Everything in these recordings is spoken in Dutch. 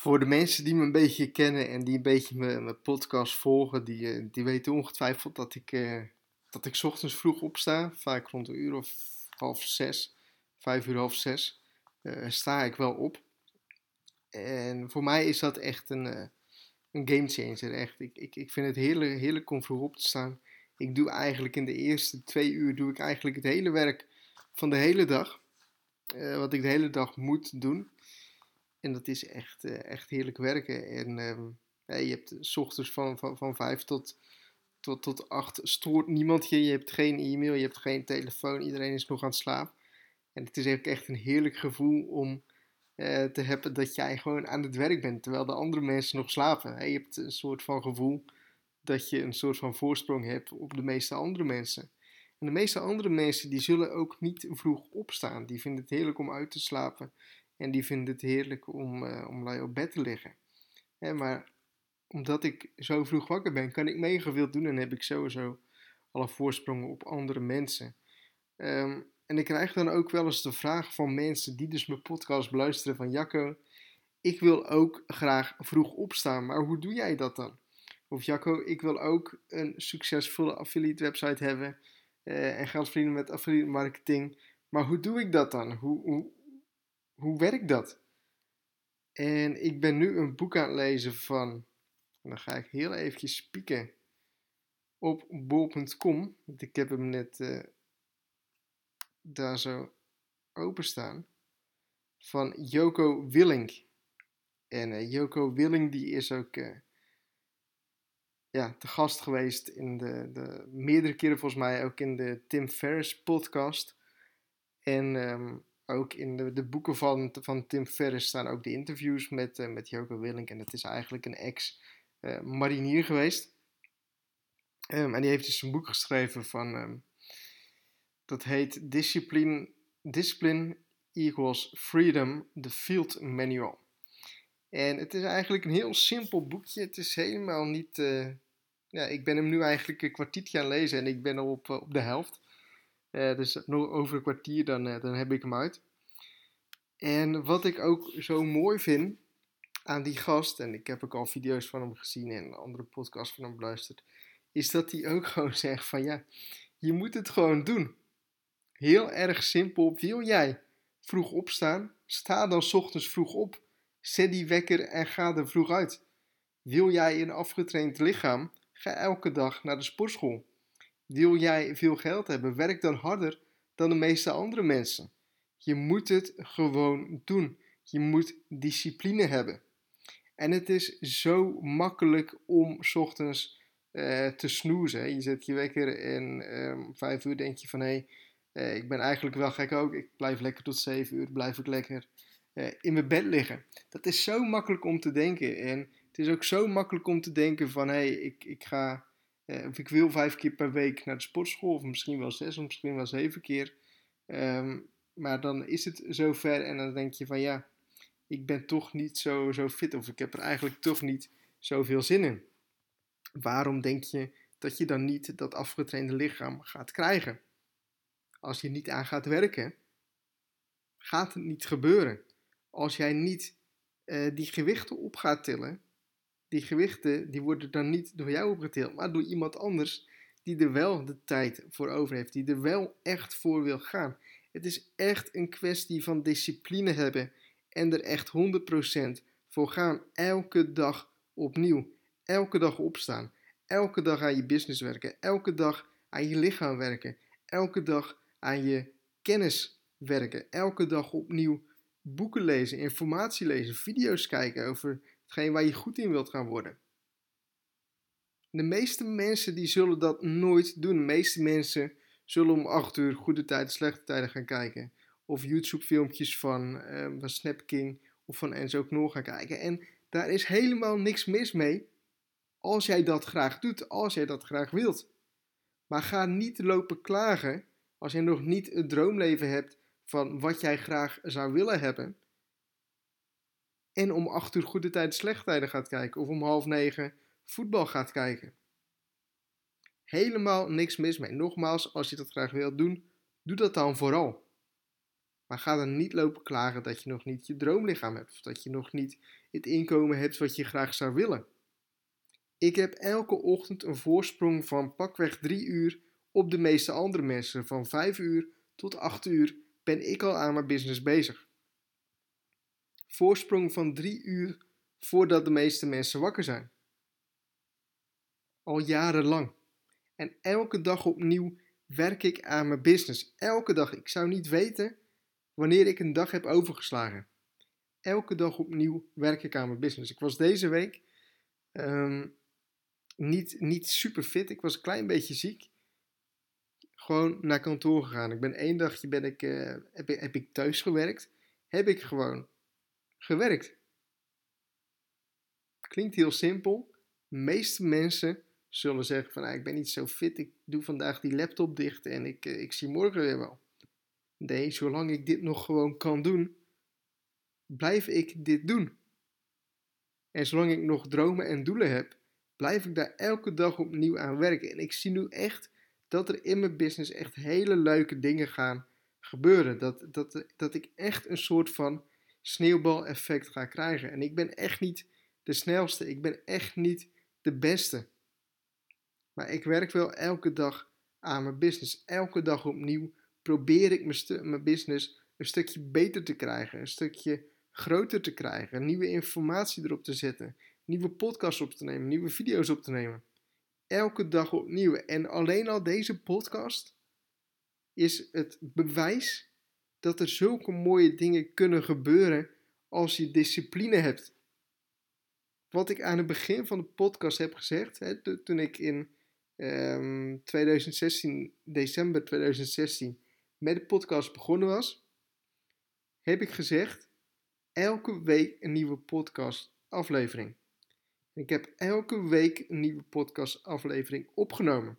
Voor de mensen die me een beetje kennen en die een beetje mijn, mijn podcast volgen, die, eh, die weten ongetwijfeld dat ik, uh, dat ik ochtends vroeg opsta. Vaak rond een uur of half zes, vijf uur half zes, uh, sta ik wel op. En voor mij is dat echt een, een game changer. Echt. Ik, ik, ik vind het heerlijk, heerlijk om vroeg op te staan. Ik doe eigenlijk in de eerste twee uur doe ik eigenlijk het hele werk van de hele dag. wat ik de hele dag moet doen. En dat is echt, uh, echt heerlijk werken. En ja, je hebt s ochtends van, van, van vijf tot, tot, tot acht stoort niemand je. Je hebt geen e-mail, je hebt geen telefoon. Iedereen is nog aan het slapen. En het is eigenlijk echt een heerlijk gevoel om uh, te hebben dat jij gewoon aan het werk bent. Terwijl de andere mensen nog slapen. Je hebt een soort van gevoel dat je een soort van voorsprong hebt op de meeste andere mensen. En de meeste andere mensen die zullen ook niet vroeg opstaan. Die vinden het heerlijk om uit te slapen. En die vinden het heerlijk om, uh, om lui op bed te liggen. Hè, maar omdat ik zo vroeg wakker ben, kan ik mega veel doen en heb ik sowieso alle voorsprongen op andere mensen. Um, en ik krijg dan ook wel eens de vraag van mensen die dus mijn podcast beluisteren van Jacco, ik wil ook graag vroeg opstaan, maar hoe doe jij dat dan? Of Jacco, ik wil ook een succesvolle affiliate website hebben uh, en geld verdienen met affiliate marketing, maar hoe doe ik dat dan? Hoe, hoe, hoe werkt dat? En ik ben nu een boek aan het lezen van, dan ga ik heel eventjes spieken op bol.com, want ik heb hem net uh, daar zo openstaan, van Joko Willink. En uh, Joko Willink die is ook uh, ja, te gast geweest in de, de, meerdere keren volgens mij ook in de Tim Ferriss podcast. En um, ook in de, de, boeken van, van Tim Ferriss staan ook de interviews met, uh, met Joko Willink. En dat is eigenlijk een ex-marinier geweest. Um, en die heeft dus een boek geschreven van... Um, dat heet Discipline, Discipline Equals Freedom, The Field Manual. En het is eigenlijk een heel simpel boekje. Het is helemaal niet... Uh, ja, ik ben hem nu eigenlijk een kwartiertje aan lezen en ik ben al op, op de helft. Uh, dus over een kwartier dan, uh, dan heb ik hem uit. En wat ik ook zo mooi vind aan die gast, en ik heb ook al video's van hem gezien en andere podcasts van hem beluisterd, is dat hij ook gewoon zegt van ja, je moet het gewoon doen. Heel erg simpel. Wil jij vroeg opstaan? Sta dan ochtends vroeg op. Zet die wekker en ga er vroeg uit. Wil jij een afgetraind lichaam? Ga elke dag naar de sportschool. Wil jij veel geld hebben? Werk dan harder dan de meeste andere mensen. Je moet het gewoon doen. Je moet discipline hebben. En het is zo makkelijk om s ochtends uh, te snoezen. Je zet je wekker en um, vijf uur denk je van hé, hey, uh, ik ben eigenlijk wel gek ook. Ik blijf lekker tot zeven uur, blijf ik lekker uh, in mijn bed liggen. Dat is zo makkelijk om te denken. En het is ook zo makkelijk om te denken van hé, hey, ik, ik ga uh, of ik wil vijf keer per week naar de sportschool, of misschien wel zes, of misschien wel zeven keer. Um, maar dan is het zover en dan denk je van ja, ik ben toch niet zo, zo fit, of ik heb er eigenlijk toch niet zoveel zin in. Waarom denk je dat je dan niet dat afgetrainde lichaam gaat krijgen? Als je niet aan gaat werken, gaat het niet gebeuren. Als jij niet uh, die gewichten op gaat tillen, die gewichten die worden dan niet door jou opgetild, maar door iemand anders die er wel de tijd voor over heeft, die er wel echt voor wil gaan. Het is echt een kwestie van discipline hebben en er echt 100% voor gaan. Elke dag opnieuw. Elke dag opstaan. Elke dag aan je business werken. Elke dag aan je lichaam werken. Elke dag aan je kennis werken. Elke dag opnieuw boeken lezen, informatie lezen, video's kijken over hetgeen waar je goed in wilt gaan worden. De meeste mensen die zullen dat nooit doen. De meeste mensen zullen om 8 uur goede tijden, slechte tijden gaan kijken. Of YouTube filmpjes van, uh, van Snap of van Enzo Knol gaan kijken. En daar is helemaal niks mis mee als jij dat graag doet, als jij dat graag wilt. Maar ga niet lopen klagen als je nog niet het droomleven hebt van wat jij graag zou willen hebben en om 8 uur goede tijden, slechte tijden gaat kijken. Of om half negen voetbal gaat kijken. Helemaal niks mis mee. Nogmaals, als je dat graag wilt doen, doe dat dan vooral. Maar ga dan niet lopen klagen dat je nog niet je droomlichaam hebt. Of dat je nog niet het inkomen hebt wat je graag zou willen. Ik heb elke ochtend een voorsprong van pakweg 3 uur op de meeste andere mensen. Van 5 uur tot 8 uur ben ik al aan mijn business bezig. Voorsprong van 3 uur voordat de meeste mensen wakker zijn. Al jarenlang. En elke dag opnieuw werk ik aan mijn business. Elke dag. Ik zou niet weten wanneer ik een dag heb overgeslagen. Elke dag opnieuw werk ik aan mijn business. Ik was deze week ehm, niet, niet super fit. Ik was een klein beetje ziek. Gewoon naar kantoor gegaan. Ik ben één dagje ben ik, uh, heb, heb ik thuis gewerkt. Heb ik gewoon gewerkt. Klinkt heel simpel. De meeste mensen zullen zeggen van ah, ik ben niet zo fit. Ik doe vandaag die laptop dicht en ik, uh, ik zie morgen weer wel. Nee, zolang ik dit nog gewoon kan doen, blijf ik dit doen. En zolang ik nog dromen en doelen heb, blijf ik daar elke dag opnieuw aan werken. En ik zie nu echt dat er in mijn business echt hele leuke dingen gaan gebeuren. Dat, dat, dat ik echt een soort van sneeuwbaleffect ga krijgen. En ik ben echt niet de snelste, ik ben echt niet de beste. Maar ik werk wel elke dag aan mijn business. Elke dag opnieuw probeer ik mijn, mijn business een stukje beter te krijgen, een stukje groter te krijgen, nieuwe informatie erop te zetten, nieuwe podcasts op te nemen, nieuwe video's op te nemen. Elke dag opnieuw. En alleen al deze podcast is het bewijs dat er zulke mooie dingen kunnen gebeuren als je discipline hebt. Wat ik aan het begin van de podcast heb gezegd, hè, toen ik in 2016, ehm, december 2016, met de podcast begonnen was, heb ik gezegd: elke week een nieuwe podcast aflevering. Ik heb elke week een nieuwe podcast aflevering opgenomen.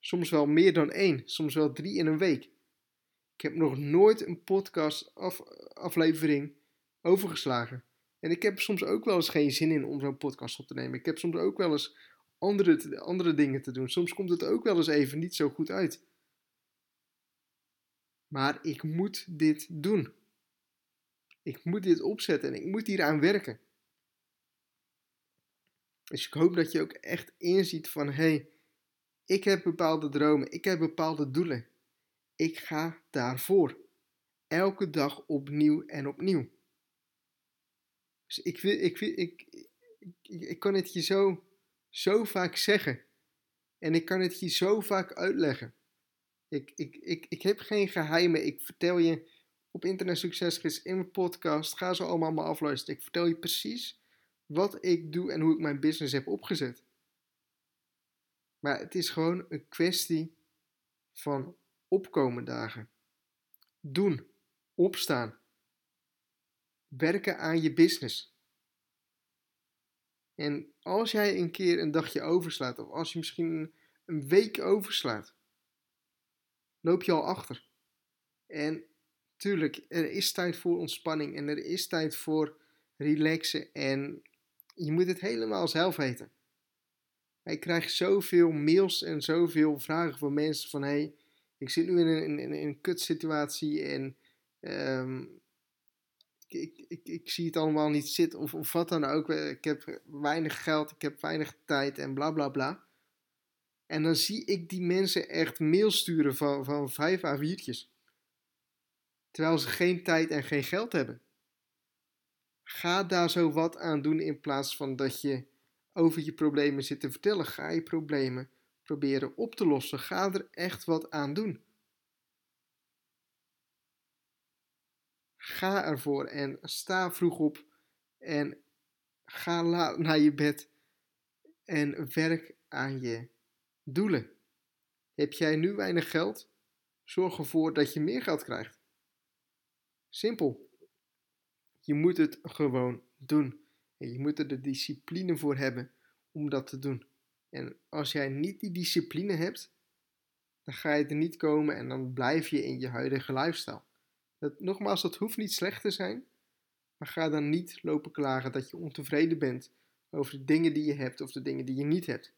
Soms wel meer dan één, soms wel drie in een week. Ik heb nog nooit een podcast af, aflevering overgeslagen. En ik heb soms ook wel eens geen zin in om zo'n podcast op te nemen. Ik heb soms ook wel eens andere, andere dingen te doen. Soms komt het ook wel eens even niet zo goed uit. Maar ik moet dit doen. Ik moet dit opzetten en ik moet hier aan werken. Dus ik hoop dat je ook echt inziet van hé, hey, ik heb bepaalde dromen, ik heb bepaalde doelen. Ik ga daarvoor. Elke dag opnieuw en opnieuw. Dus ik, wil, ik, wil, ik, ik, ik kan het je zo, zo vaak zeggen. En ik kan het je zo vaak uitleggen. Ik, ik, ik, ik heb geen geheimen. Ik vertel je op Internet Succesgids in mijn podcast. Ga ze allemaal maar afluisteren. Ik vertel je precies wat ik doe en hoe ik mijn business heb opgezet. Maar het is gewoon een kwestie van opkomen dagen. Doen. Opstaan. Werken aan je business. En als jij een keer een dagje overslaat, of als je misschien een week overslaat, loop je al achter. En tuurlijk, er is tijd voor ontspanning en er is tijd voor relaxen en je moet het helemaal zelf weten. Ik krijg zoveel mails en zoveel vragen van mensen van hey, ik zit nu in een, in, in een kutsituatie en um, ik, ik, ik, zie het allemaal niet zitten of, of wat dan ook. Ik heb weinig geld, ik heb weinig tijd en bla bla bla. En dan zie ik die mensen echt mail sturen van, van 5 A4'tjes. Terwijl ze geen tijd en geen geld hebben. Ga daar zo wat aan doen in plaats van dat je over je problemen zit te vertellen. Ga je problemen proberen op te lossen. Ga er echt wat aan doen. Ga ervoor en sta vroeg op en ga laat naar je bed en werk aan je doelen. Heb jij nu weinig geld? Zorg ervoor dat je meer geld krijgt. Simpel. Je moet het gewoon doen. En je moet er de discipline voor hebben om dat te doen. En als jij niet die discipline hebt, dan ga je er niet komen en dan blijf je in je huidige lifestyle. Dat, nogmaals, dat hoeft niet slecht te zijn, maar ga dan niet lopen klagen dat je ontevreden bent over de dingen die je hebt of de dingen die je niet hebt.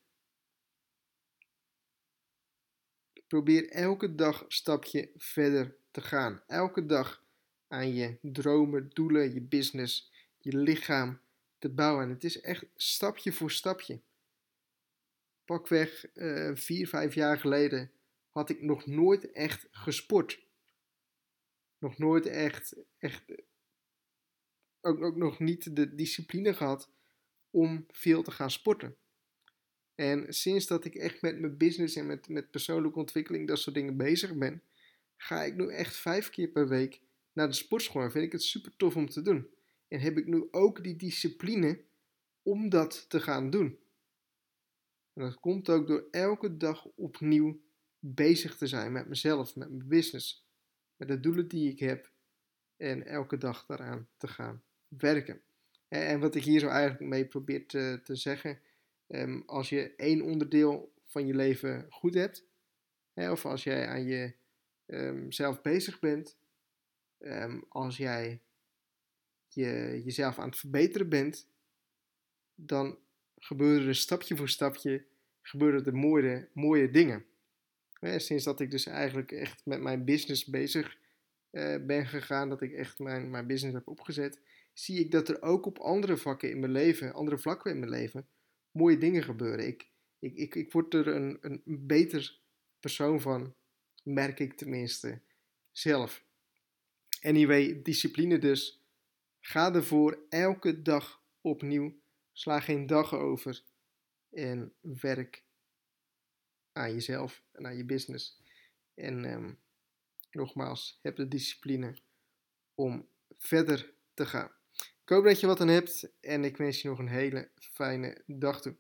Probeer elke dag een stapje verder te gaan. Elke dag aan je dromen, doelen, je business, je lichaam te bouwen. En het is echt stapje voor stapje. Pakweg uh, vier, vijf jaar geleden had ik nog nooit echt gesport. Nog nooit echt, echt ook, ook nog niet de discipline gehad om veel te gaan sporten. En sinds dat ik echt met mijn business en met, met persoonlijke ontwikkeling, dat soort dingen bezig ben, ga ik nu echt vijf keer per week naar de sportschool. En vind ik het super tof om te doen. En heb ik nu ook die discipline om dat te gaan doen. En dat komt ook door elke dag opnieuw bezig te zijn met mezelf, met mijn business, met de doelen die ik heb en elke dag daaraan te gaan werken. En wat ik hier zo eigenlijk mee probeer te, zeggen, ehm, als je één onderdeel van je leven goed hebt, hè, of als jij aan je um, zelf bezig bent, ehm, als jij je, jezelf aan het verbeteren bent, dan gebeuren er stapje voor stapje gebeuren er mooie, mooie dingen. sinds dat ik dus eigenlijk echt met mijn business bezig uh, ben gegaan, dat ik echt mijn, mijn business heb opgezet, zie ik dat er ook op andere vakken in mijn leven, andere vlakken in mijn leven, mooie dingen gebeuren. Ik, ik, ik, ik word er een, een beter persoon van, merk ik tenminste zelf. Anyway, discipline dus. Ga ervoor elke dag opnieuw. Sla geen dag over. En werk aan jezelf en aan je business. En um, nogmaals, heb de discipline om verder te gaan. Ik hoop dat je wat aan hebt en ik wens je nog een hele fijne dag toe.